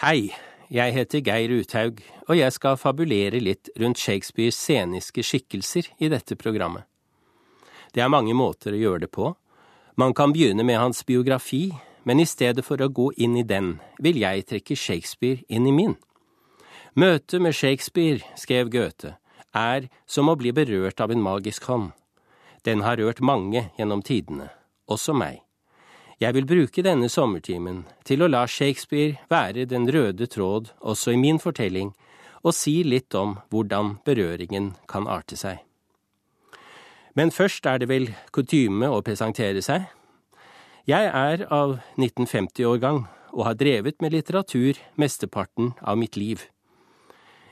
Hei, jeg heter Geir Uthaug, og jeg skal fabulere litt rundt Shakespeares sceniske skikkelser i dette programmet. Det er mange måter å gjøre det på. Man kan begynne med hans biografi, men i stedet for å gå inn i den, vil jeg trekke Shakespeare inn i min. Møtet med Shakespeare, skrev Goethe, er som å bli berørt av en magisk hånd. Den har rørt mange gjennom tidene, også meg. Jeg vil bruke denne sommertimen til å la Shakespeare være den røde tråd også i min fortelling, og si litt om hvordan berøringen kan arte seg. Men først er det vel kutyme å presentere seg. Jeg er av 1950-årgang og har drevet med litteratur mesteparten av mitt liv.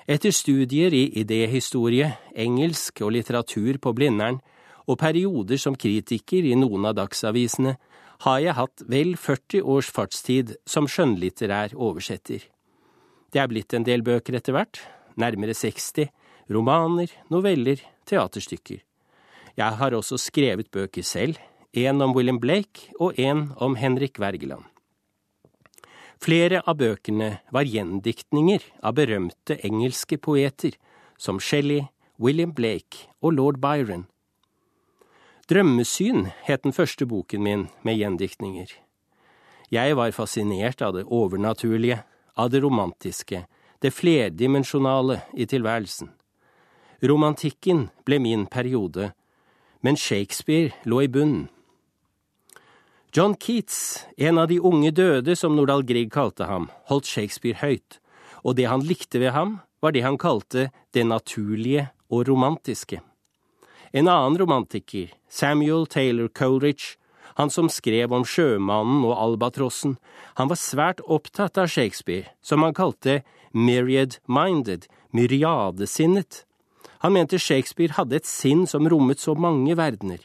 Etter studier i idéhistorie, engelsk og litteratur på Blindern, og perioder som kritiker i noen av dagsavisene, har jeg hatt vel 40 års fartstid som skjønnlitterær oversetter. Det er blitt en del bøker etter hvert, nærmere 60, romaner, noveller, teaterstykker. Jeg har også skrevet bøker selv, en om William Blake og en om Henrik Wergeland. Flere av bøkene var gjendiktninger av berømte engelske poeter som Shelley, William Blake og lord Byron. Drømmesyn het den første boken min med gjendiktninger. Jeg var fascinert av det overnaturlige, av det romantiske, det flerdimensjonale i tilværelsen. Romantikken ble min periode, men Shakespeare lå i bunnen. John Keats, en av de unge døde som Nordahl Grieg kalte ham, holdt Shakespeare høyt, og det han likte ved ham, var det han kalte det naturlige og romantiske. En annen romantiker, Samuel Taylor Coleridge, han som skrev om sjømannen og albatrossen, han var svært opptatt av Shakespeare, som han kalte myriad-minded, myriadesinnet. Han mente Shakespeare hadde et sinn som rommet så mange verdener.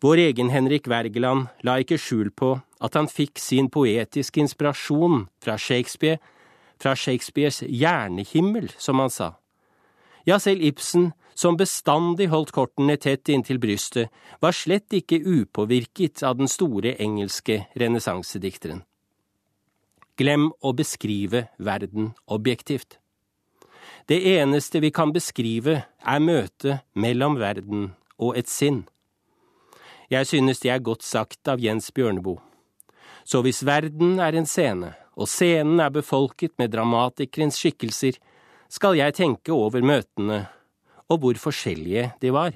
Vår egen Henrik Wergeland la ikke skjul på at han fikk sin poetiske inspirasjon fra Shakespeare, fra Shakespeares hjernehimmel, som han sa. Ja, selv Ibsen, som bestandig holdt kortene tett inntil brystet, var slett ikke upåvirket av den store engelske renessansedikteren. Glem å beskrive verden objektivt. Det eneste vi kan beskrive, er møtet mellom verden og et sinn. Jeg synes det er godt sagt av Jens Bjørneboe. Så hvis verden er en scene, og scenen er befolket med dramatikerens skikkelser, skal jeg tenke over møtene og hvor forskjellige de var.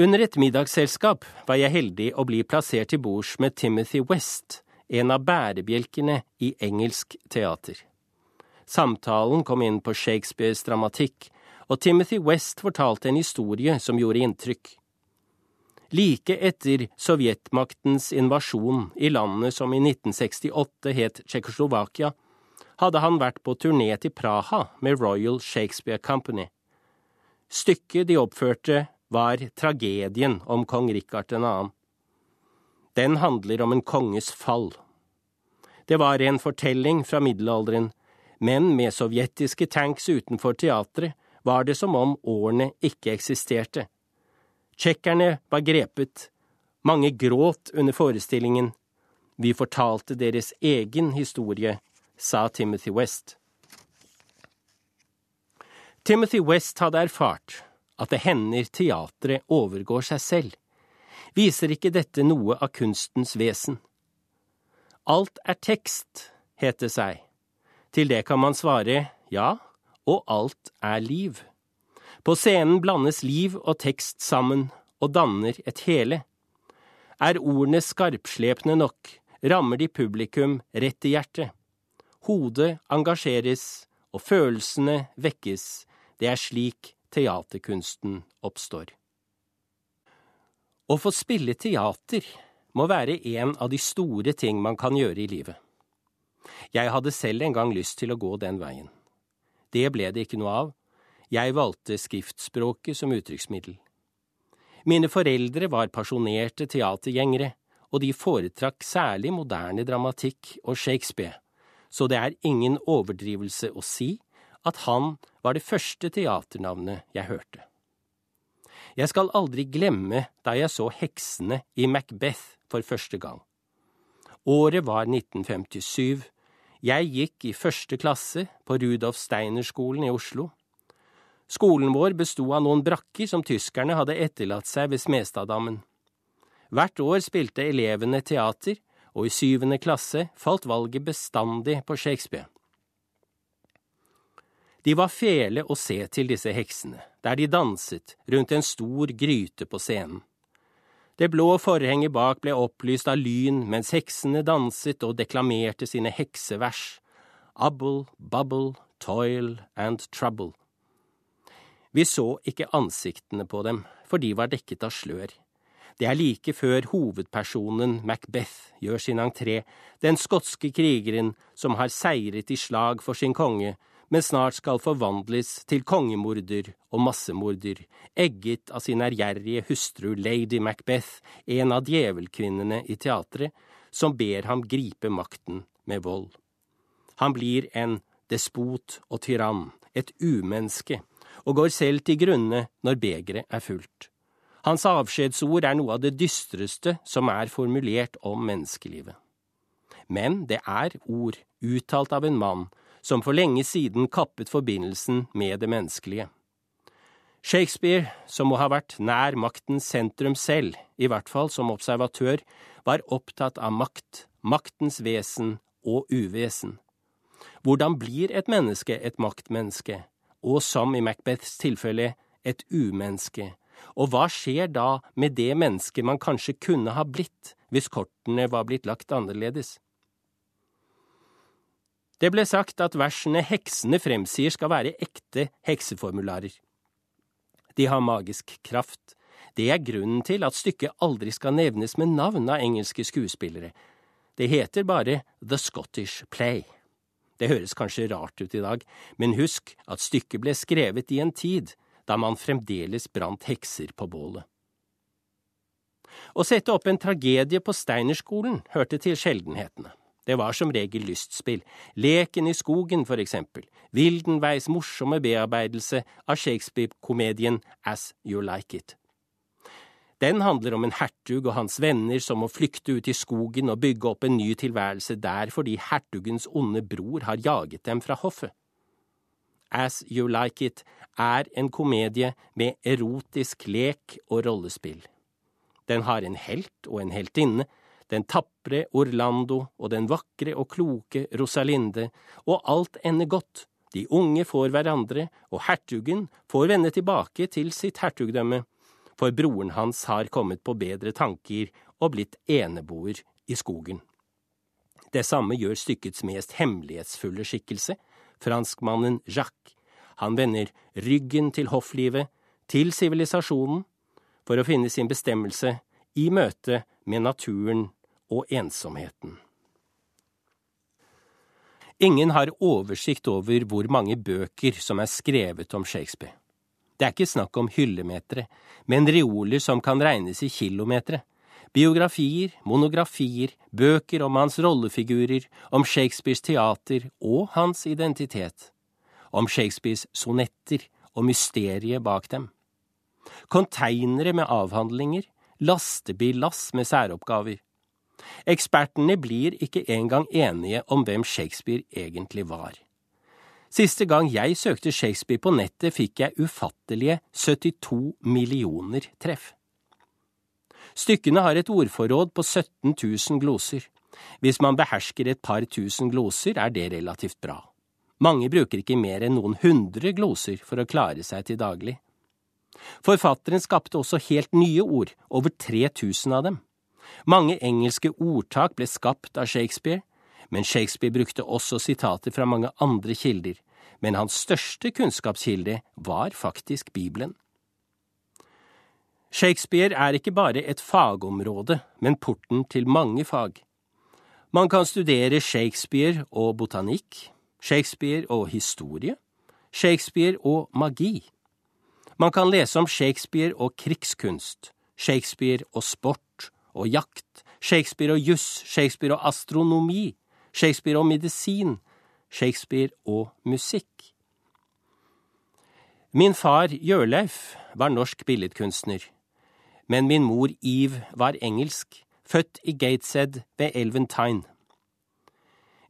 Under et middagsselskap var jeg heldig å bli plassert til bords med Timothy West, en av bærebjelkene i engelsk teater. Samtalen kom inn på Shakespeares dramatikk, og Timothy West fortalte en historie som gjorde inntrykk. Like etter sovjetmaktens invasjon i landet som i 1968 het Tsjekkoslovakia, hadde han vært på turné til Praha med Royal Shakespeare Company. Stykket de oppførte, var tragedien om kong Rikard 2. Den handler om en konges fall. Det var en fortelling fra middelalderen, men med sovjetiske tanks utenfor teatret var det som om årene ikke eksisterte. Tsjekkerne var grepet, mange gråt under forestillingen, vi fortalte deres egen historie sa Timothy West. Timothy West hadde erfart at det hender teatret overgår seg selv. Viser ikke dette noe av kunstens vesen? Alt er tekst, het det seg. Til det kan man svare ja, og alt er liv. På scenen blandes liv og tekst sammen og danner et hele. Er ordene skarpslepne nok, rammer de publikum rett i hjertet. Hodet engasjeres, og følelsene vekkes. Det er slik teaterkunsten oppstår. Å få spille teater må være en av de store ting man kan gjøre i livet. Jeg hadde selv en gang lyst til å gå den veien. Det ble det ikke noe av. Jeg valgte skriftspråket som uttrykksmiddel. Mine foreldre var pasjonerte teatergjengere, og de foretrakk særlig moderne dramatikk og Shakespeare så det er ingen overdrivelse å si at han var det første teaternavnet jeg hørte. Jeg skal aldri glemme da jeg så heksene i Macbeth for første gang. Året var 1957. Jeg gikk i første klasse på Rudolf Steiner-skolen i Oslo. Skolen vår besto av noen brakker som tyskerne hadde etterlatt seg ved Smestaddammen. Hvert år spilte elevene teater, og i syvende klasse falt valget bestandig på Shakespeare. De var fele å se til disse heksene, der de danset rundt en stor gryte på scenen. Det blå forhenget bak ble opplyst av lyn mens heksene danset og deklamerte sine heksevers. Abble, bubble, toil and trouble. Vi så ikke ansiktene på dem, for de var dekket av slør. Det er like før hovedpersonen Macbeth gjør sin entré, den skotske krigeren som har seiret i slag for sin konge, men snart skal forvandles til kongemorder og massemorder, egget av sin ærgjerrige hustru lady Macbeth, en av djevelkvinnene i teatret, som ber ham gripe makten med vold. Han blir en despot og tyrann, et umenneske, og går selv til grunne når begeret er fullt. Hans avskjedsord er noe av det dystreste som er formulert om menneskelivet. Men det er ord uttalt av en mann som for lenge siden kappet forbindelsen med det menneskelige. Shakespeare, som må ha vært nær maktens sentrum selv, i hvert fall som observatør, var opptatt av makt, maktens vesen og uvesen. Hvordan blir et menneske et maktmenneske, og som i Macbeths tilfelle et umenneske, og hva skjer da med det mennesket man kanskje kunne ha blitt hvis kortene var blitt lagt annerledes? Det ble sagt at versene heksene fremsier skal være ekte hekseformularer. De har magisk kraft. Det er grunnen til at stykket aldri skal nevnes med navn av engelske skuespillere. Det heter bare The Scottish Play. Det høres kanskje rart ut i dag, men husk at stykket ble skrevet i en tid da man fremdeles brant hekser på bålet. Å sette opp en tragedie på Steinerskolen hørte til sjeldenhetene. Det var som regel lystspill, Leken i skogen, for eksempel, Wildenveis morsomme bearbeidelse av Shakespeare-komedien As You Like It. Den handler om en hertug og hans venner som må flykte ut i skogen og bygge opp en ny tilværelse der fordi hertugens onde bror har jaget dem fra hoffet. As You Like It er en komedie med erotisk lek og rollespill. Den har en helt og en heltinne, den tapre Orlando og den vakre og kloke Rosalinde, og alt ender godt. De unge får hverandre, og hertugen får vende tilbake til sitt hertugdømme, for broren hans har kommet på bedre tanker og blitt eneboer i skogen. Det samme gjør stykkets mest hemmelighetsfulle skikkelse, franskmannen Jacques. Han vender ryggen til hofflivet, til sivilisasjonen, for å finne sin bestemmelse i møte med naturen og ensomheten. Ingen har oversikt over hvor mange bøker som er skrevet om Shakespeare. Det er ikke snakk om hyllemetere, men reoler som kan regnes i kilometere. Biografier, monografier, bøker om hans rollefigurer, om Shakespeares teater og hans identitet. Om Shakespeares sonetter og mysteriet bak dem. Konteinere med avhandlinger, lastebillass med særoppgaver. Ekspertene blir ikke engang enige om hvem Shakespeare egentlig var. Siste gang jeg søkte Shakespeare på nettet, fikk jeg ufattelige 72 millioner treff. Stykkene har et ordforråd på 17 000 gloser. Hvis man behersker et par tusen gloser, er det relativt bra. Mange bruker ikke mer enn noen hundre gloser for å klare seg til daglig. Forfatteren skapte også helt nye ord, over 3000 av dem. Mange engelske ordtak ble skapt av Shakespeare, men Shakespeare brukte også sitater fra mange andre kilder, men hans største kunnskapskilde var faktisk Bibelen. Shakespeare er ikke bare et fagområde, men porten til mange fag. Man kan studere Shakespeare og botanikk, Shakespeare og historie, Shakespeare og magi. Man kan lese om Shakespeare og krigskunst, Shakespeare og sport og jakt, Shakespeare og juss, Shakespeare og astronomi, Shakespeare og medisin, Shakespeare og musikk. Min far Jørleif var norsk billedkunstner men min mor Eve var engelsk, født i Gateshead ved elven Tyne.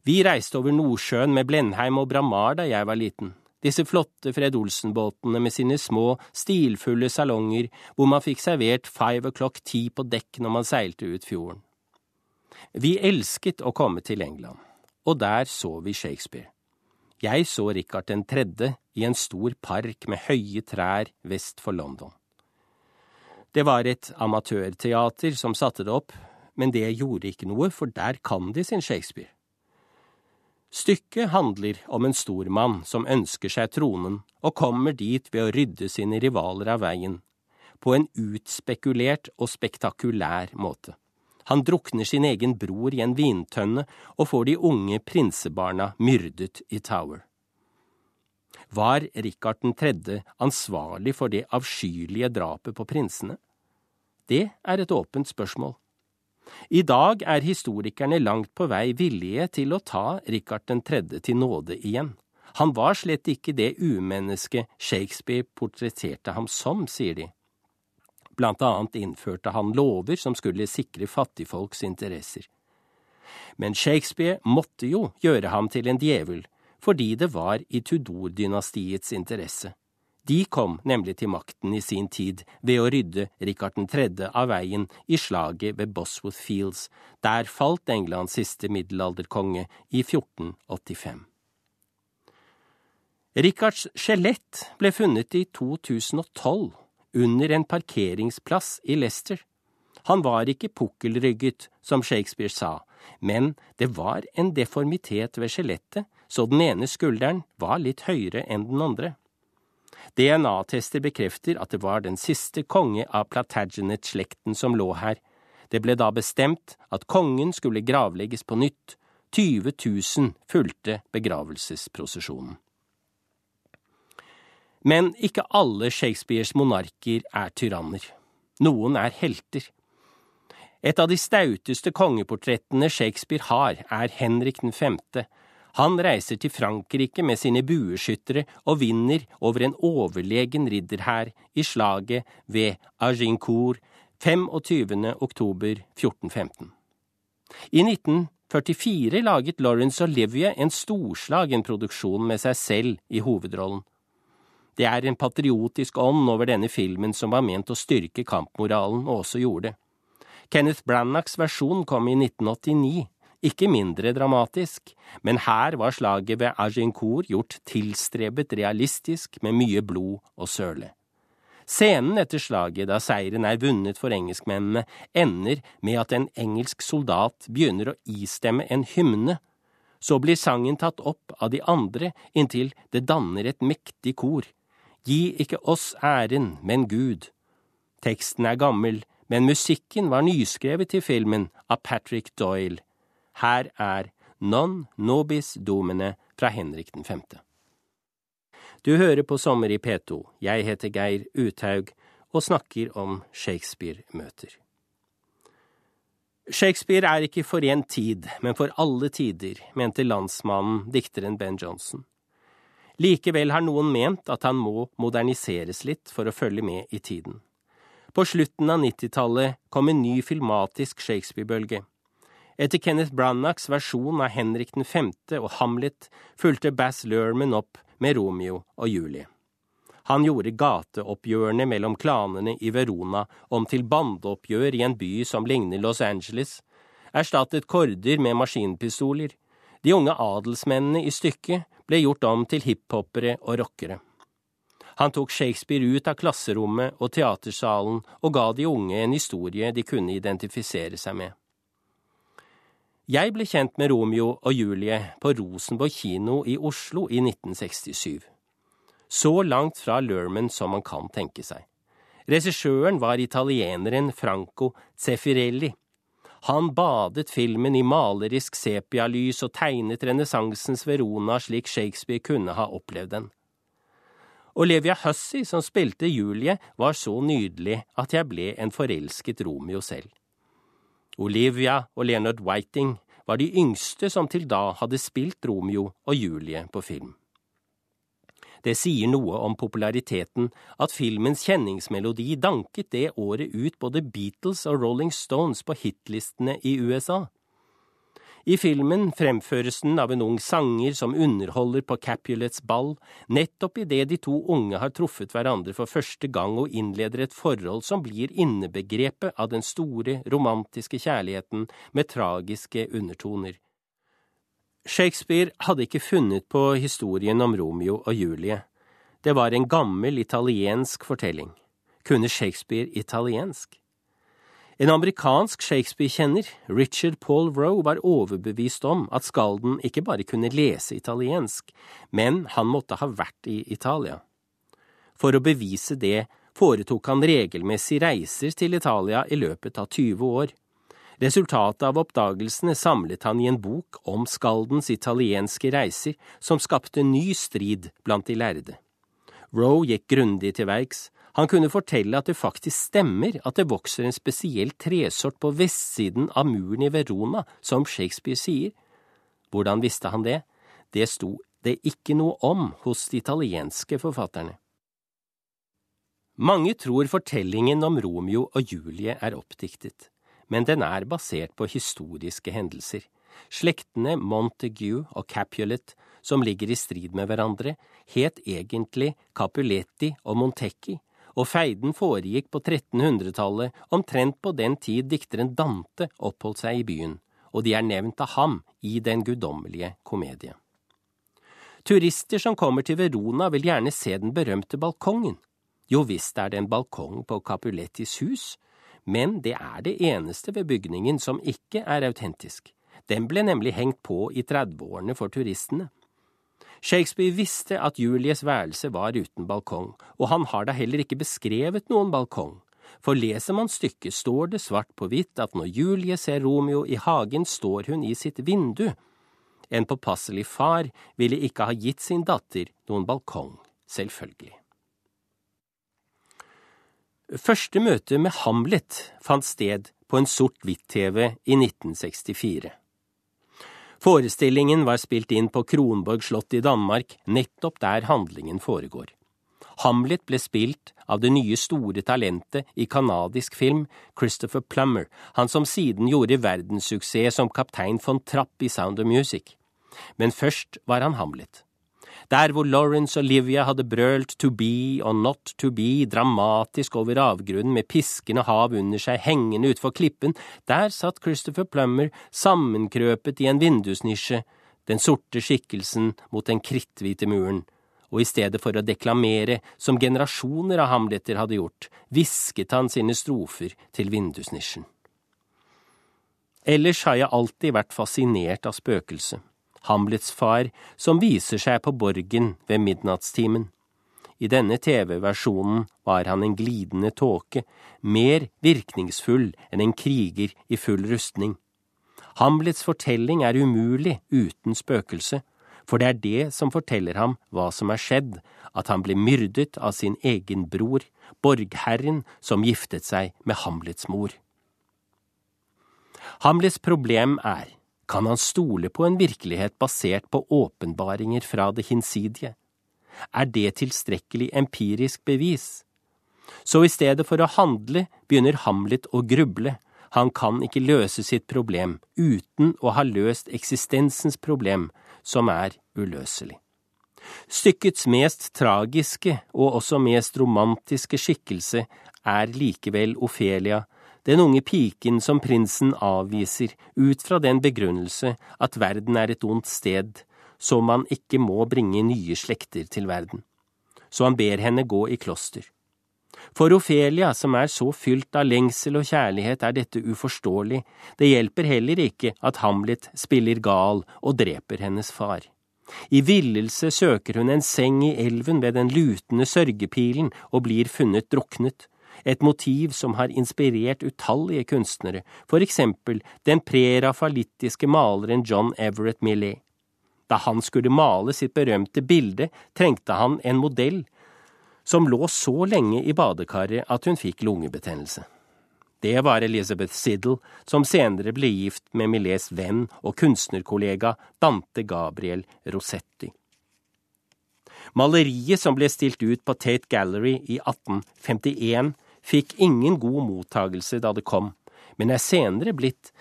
Vi reiste over Nordsjøen med Blenheim og Bramar da jeg var liten. Disse flotte Fred Olsen-båtene med sine små, stilfulle salonger hvor man fikk servert five o'clock tea på dekk når man seilte ut fjorden. Vi elsket å komme til England, og der så vi Shakespeare. Jeg så Richard den tredje i en stor park med høye trær vest for London. Det var et amatørteater som satte det opp, men det gjorde ikke noe, for der kan de sin Shakespeare. Stykket handler om en stormann som ønsker seg tronen og kommer dit ved å rydde sine rivaler av veien, på en utspekulert og spektakulær måte. Han drukner sin egen bror i en vintønne og får de unge prinsebarna myrdet i Tower. Var Rikard 3. ansvarlig for det avskyelige drapet på prinsene? Det er et åpent spørsmål. I dag er historikerne langt på vei villige til å ta Rikard 3. til nåde igjen. Han var slett ikke det umennesket Shakespeare portretterte ham som, sier de. Blant annet innførte han lover som skulle sikre fattigfolks interesser. Men Shakespeare måtte jo gjøre ham til en djevel, fordi det var i Tudor-dynastiets interesse. De kom nemlig til makten i sin tid ved å rydde Rikard 3. av veien i slaget ved Bosworth Fields. Der falt Englands siste middelalderkonge i 1485. Rikards skjelett ble funnet i 2012 under en parkeringsplass i Leicester. Han var ikke pukkelrygget, som Shakespeare sa, men det var en deformitet ved skjelettet, så den ene skulderen var litt høyere enn den andre. DNA-tester bekrefter at det var den siste konge av Platagenet-slekten som lå her. Det ble da bestemt at kongen skulle gravlegges på nytt. 20 000 fulgte begravelsesprosesjonen. Men ikke alle Shakespeares monarker er tyranner. Noen er helter. Et av de stauteste kongeportrettene Shakespeare har, er Henrik den femte, han reiser til Frankrike med sine bueskyttere og vinner over en overlegen ridderhær i slaget ved Agincourt 25. oktober 1415. I 1944 laget Laurence Olivier en storslagen produksjon med seg selv i hovedrollen. Det er en patriotisk ånd over denne filmen som var ment å styrke kampmoralen, og også gjorde det. Kenneth Brannachs versjon kom i 1989 ikke mindre dramatisk, men her var slaget ved Agincourt gjort tilstrebet realistisk med mye blod og søle. Scenen etter slaget, da seieren er vunnet for engelskmennene, ender med at en engelsk soldat begynner å istemme en hymne. Så blir sangen tatt opp av de andre inntil det danner et mektig kor. Gi ikke oss æren, men Gud. Teksten er gammel, men musikken var nyskrevet til filmen av Patrick Doyle. Her er Non nobis domine fra Henrik 5. Du hører på Sommer i P2. Jeg heter Geir Uthaug og snakker om Shakespeare-møter. Shakespeare er ikke for én tid, men for alle tider, mente landsmannen, dikteren Ben Johnson. Likevel har noen ment at han må moderniseres litt for å følge med i tiden. På slutten av 90-tallet kom en ny filmatisk Shakespeare-bølge. Etter Kenneth Branachs versjon av Henrik 5. og Hamlet fulgte Bass Lerman opp med Romeo og Julie. Han gjorde gateoppgjørene mellom klanene i Verona om til bandeoppgjør i en by som ligner Los Angeles, erstattet korder med maskinpistoler. De unge adelsmennene i stykket ble gjort om til hiphopere og rockere. Han tok Shakespeare ut av klasserommet og teatersalen og ga de unge en historie de kunne identifisere seg med. Jeg ble kjent med Romeo og Julie på Rosenborg kino i Oslo i 1967. Så langt fra Lerman som man kan tenke seg. Regissøren var italieneren Franco Zeffirelli. Han badet filmen i malerisk sepialys og tegnet renessansens Verona slik Shakespeare kunne ha opplevd den. Olivia Hussey, som spilte Julie, var så nydelig at jeg ble en forelsket Romeo selv. Olivia og Leonard Whiting var de yngste som til da hadde spilt Romeo og Julie på film. Det sier noe om populariteten at filmens kjenningsmelodi danket det året ut både Beatles og Rolling Stones på hitlistene i USA. I filmen fremføres den av en ung sanger som underholder på Capulets ball, nettopp idet de to unge har truffet hverandre for første gang og innleder et forhold som blir innebegrepet av den store, romantiske kjærligheten med tragiske undertoner. Shakespeare hadde ikke funnet på historien om Romeo og Julie. Det var en gammel italiensk fortelling. Kunne Shakespeare italiensk? En amerikansk Shakespeare-kjenner, Richard Paul Roe, var overbevist om at skalden ikke bare kunne lese italiensk, men han måtte ha vært i Italia. For å bevise det foretok han regelmessig reiser til Italia i løpet av 20 år. Resultatet av oppdagelsene samlet han i en bok om skaldens italienske reiser, som skapte ny strid blant de lærde. Roe gikk grundig til verks, han kunne fortelle at det faktisk stemmer at det vokser en spesiell tresort på vestsiden av muren i Verona, som Shakespeare sier. Hvordan visste han det? Det sto det ikke noe om hos de italienske forfatterne. Mange tror fortellingen om Romeo og Julie er oppdiktet, men den er basert på historiske hendelser. Slektene Montague og Capulet, som ligger i strid med hverandre, het egentlig Capuletti og Montecchi, og feiden foregikk på 1300-tallet, omtrent på den tid dikteren Dante oppholdt seg i byen, og de er nevnt av ham i Den guddommelige komedie. Turister som kommer til Verona vil gjerne se den berømte balkongen. Jo visst er det en balkong på Capulettis hus, men det er det eneste ved bygningen som ikke er autentisk. Den ble nemlig hengt på i 30-årene for turistene. Shakespeare visste at Julies værelse var uten balkong, og han har da heller ikke beskrevet noen balkong. For leser man stykket, står det svart på hvitt at når Julie ser Romeo i hagen, står hun i sitt vindu. En påpasselig far ville ikke ha gitt sin datter noen balkong, selvfølgelig. Første møte med Hamlet fant sted på en sort-hvitt-TV i 1964. Forestillingen var spilt inn på Kronborg slott i Danmark, nettopp der handlingen foregår. Hamlet ble spilt av det nye store talentet i canadisk film, Christopher Plummer, han som siden gjorde verdenssuksess som kaptein von Trapp i Sound of Music. Men først var han Hamlet. Der hvor Lawrence og Livia hadde brølt to be og not to be dramatisk over avgrunnen med piskende hav under seg hengende utfor klippen, der satt Christopher Plummer sammenkrøpet i en vindusnisje, den sorte skikkelsen mot den kritthvite muren, og i stedet for å deklamere, som generasjoner av hamleter hadde gjort, hvisket han sine strofer til vindusnisjen. Ellers har jeg alltid vært fascinert av spøkelset. Hamlets far, som viser seg på borgen ved midnattstimen. I denne TV-versjonen var han en glidende tåke, mer virkningsfull enn en kriger i full rustning. Hamlets fortelling er umulig uten spøkelse, for det er det som forteller ham hva som er skjedd, at han ble myrdet av sin egen bror, borgherren som giftet seg med Hamlets mor. Hamlets problem er kan han stole på en virkelighet basert på åpenbaringer fra det hinsidige? Er det tilstrekkelig empirisk bevis? Så i stedet for å handle begynner Hamlet å gruble. Han kan ikke løse sitt problem uten å ha løst eksistensens problem, som er uløselig. Stykkets mest tragiske og også mest romantiske skikkelse er likevel Ofelia, den unge piken som prinsen avviser ut fra den begrunnelse at verden er et ondt sted, så man ikke må bringe nye slekter til verden. Så han ber henne gå i kloster. For Ofelia, som er så fylt av lengsel og kjærlighet, er dette uforståelig, det hjelper heller ikke at Hamlet spiller gal og dreper hennes far. I villelse søker hun en seng i elven ved den lutende sørgepilen og blir funnet druknet et motiv som har inspirert utallige kunstnere, for eksempel den prerafalittiske maleren John Everett Millet. Da han skulle male sitt berømte bilde, trengte han en modell som lå så lenge i badekaret at hun fikk lungebetennelse. Det var Elizabeth Siddle, som senere ble gift med Millets venn og kunstnerkollega Dante Gabriel Rossetti. Maleriet som ble stilt ut på Tate Gallery i 1851, fikk ingen god mottagelse da det kom, men er senere blitt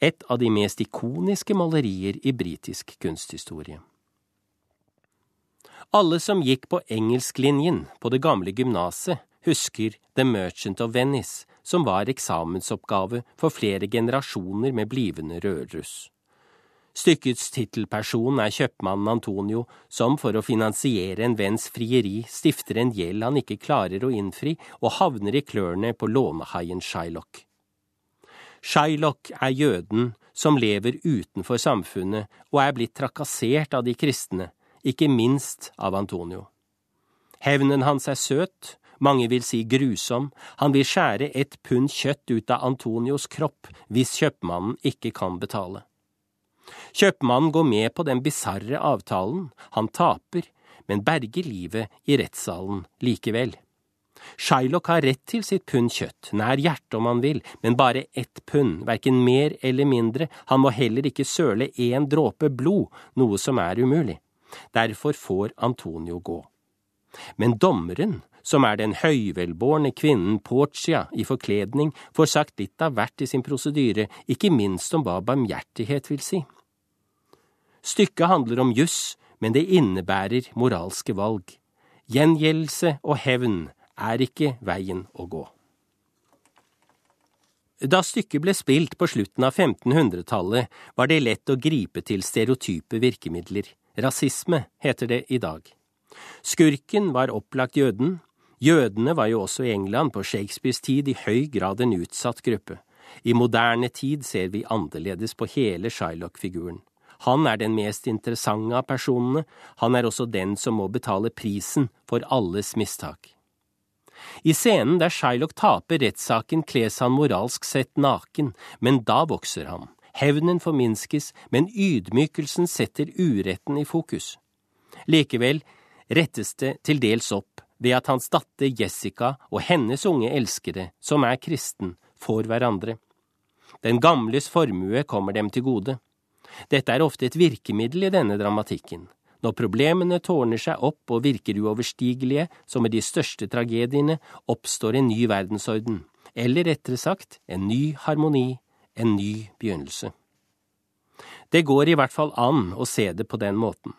et av de mest ikoniske malerier i britisk kunsthistorie. Alle som gikk på engelsklinjen på det gamle gymnaset, husker The Merchant of Venice, som var eksamensoppgave for flere generasjoner med blivende rødruss. Stykkets tittelperson er kjøpmannen Antonio, som for å finansiere en venns frieri stifter en gjeld han ikke klarer å innfri, og havner i klørne på lånehaien Shylock. Shylock er jøden som lever utenfor samfunnet og er blitt trakassert av de kristne, ikke minst av Antonio. Hevnen hans er søt, mange vil si grusom, han vil skjære et pund kjøtt ut av Antonios kropp hvis kjøpmannen ikke kan betale. Kjøpmannen går med på den bisarre avtalen, han taper, men berger livet i rettssalen likevel. Shylock har rett til sitt pund kjøtt, nær hjertet om han vil, men bare ett pund, verken mer eller mindre, han må heller ikke søle én dråpe blod, noe som er umulig. Derfor får Antonio gå. Men dommeren, som er den høyvelbårne kvinnen Portia i forkledning, får sagt litt av hvert i sin prosedyre, ikke minst om hva barmhjertighet vil si. Stykket handler om juss, men det innebærer moralske valg. Gjengjeldelse og hevn er ikke veien å gå. Da stykket ble spilt på slutten av 1500-tallet, var det lett å gripe til stereotype virkemidler. Rasisme heter det i dag. Skurken var opplagt jøden. Jødene var jo også i England på Shakespeares tid i høy grad en utsatt gruppe. I moderne tid ser vi annerledes på hele Shylock-figuren. Han er den mest interessante av personene, han er også den som må betale prisen for alles mistak. I scenen der Shylock taper rettssaken kles han moralsk sett naken, men da vokser han. Hevnen forminskes, men ydmykelsen setter uretten i fokus. Likevel rettes det til dels opp ved at hans datter Jessica og hennes unge elskere, som er kristen, får hverandre. Den gamles formue kommer dem til gode. Dette er ofte et virkemiddel i denne dramatikken. Når problemene tårner seg opp og virker uoverstigelige, som med de største tragediene, oppstår en ny verdensorden, eller rettere sagt, en ny harmoni, en ny begynnelse. Det går i hvert fall an å se det på den måten.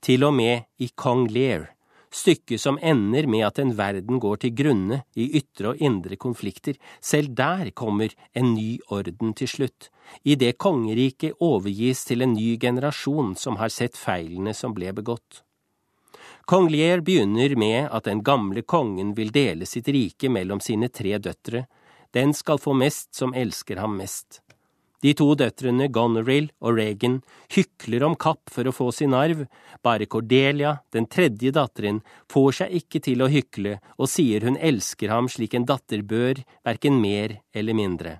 Til og med i Kong Lear stykket som ender med at en verden går til grunne i ytre og indre konflikter, selv der kommer en ny orden til slutt, idet kongeriket overgis til en ny generasjon som har sett feilene som ble begått. Kong Lear begynner med at den gamle kongen vil dele sitt rike mellom sine tre døtre, den skal få mest som elsker ham mest. De to døtrene Goneril og Regan hykler om kapp for å få sin arv, bare Cordelia, den tredje datteren, får seg ikke til å hykle og sier hun elsker ham slik en datter bør, verken mer eller mindre.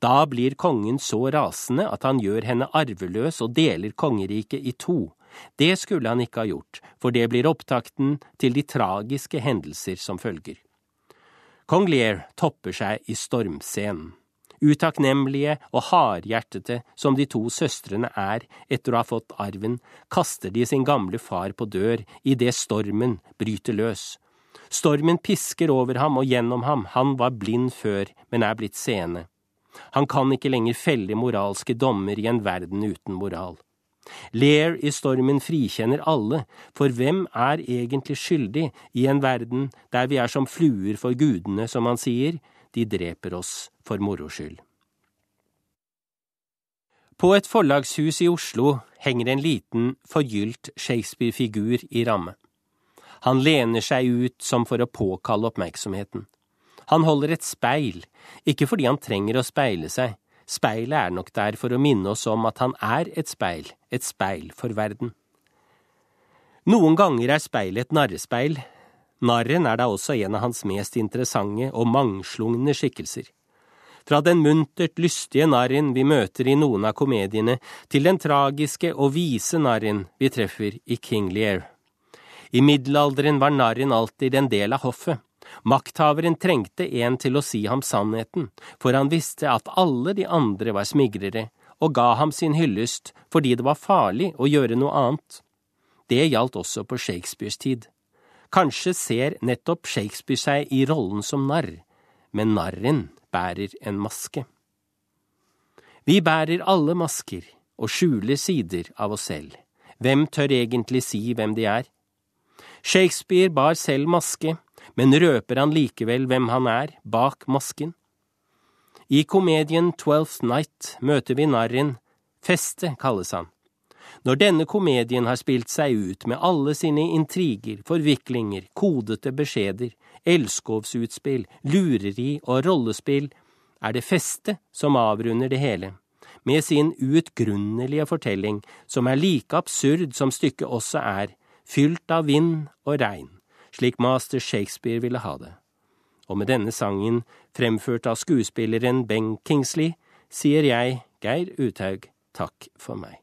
Da blir kongen så rasende at han gjør henne arveløs og deler kongeriket i to. Det skulle han ikke ha gjort, for det blir opptakten til de tragiske hendelser som følger. Kong Lear topper seg i stormscenen. Utakknemlige og hardhjertete som de to søstrene er etter å ha fått arven, kaster de sin gamle far på dør idet stormen bryter løs. Stormen pisker over ham og gjennom ham, han var blind før, men er blitt seende. Han kan ikke lenger felle moralske dommer i en verden uten moral. Lear i stormen frikjenner alle, for hvem er egentlig skyldig i en verden der vi er som fluer for gudene, som han sier, de dreper oss for moro skyld. På et forlagshus i Oslo henger en liten, forgylt Shakespeare-figur i ramme. Han lener seg ut som for å påkalle oppmerksomheten. Han holder et speil, ikke fordi han trenger å speile seg, speilet er nok der for å minne oss om at han er et speil, et speil for verden. Noen ganger er speilet et narrespeil, Narren er da også en av hans mest interessante og mangslungne skikkelser. Fra den muntert lystige narren vi møter i noen av komediene, til den tragiske og vise narren vi treffer i King Lear. I middelalderen var narren alltid en del av hoffet. Makthaveren trengte en til å si ham sannheten, for han visste at alle de andre var smigrere, og ga ham sin hyllest fordi det var farlig å gjøre noe annet. Det gjaldt også på Shakespeares tid. Kanskje ser nettopp Shakespeare seg i rollen som narr, men narren bærer en maske. Vi bærer alle masker og skjuler sider av oss selv. Hvem tør egentlig si hvem de er? Shakespeare bar selv maske, men røper han likevel hvem han er bak masken? I komedien Twelfth Night møter vi narren, Feste kalles han. Når denne komedien har spilt seg ut med alle sine intriger, forviklinger, kodete beskjeder, elskovsutspill, lureri og rollespill, er det festet som avrunder det hele, med sin uutgrunnelige fortelling, som er like absurd som stykket også er, fylt av vind og regn, slik master Shakespeare ville ha det. Og med denne sangen, fremført av skuespilleren Ben Kingsley, sier jeg, Geir Uthaug, takk for meg.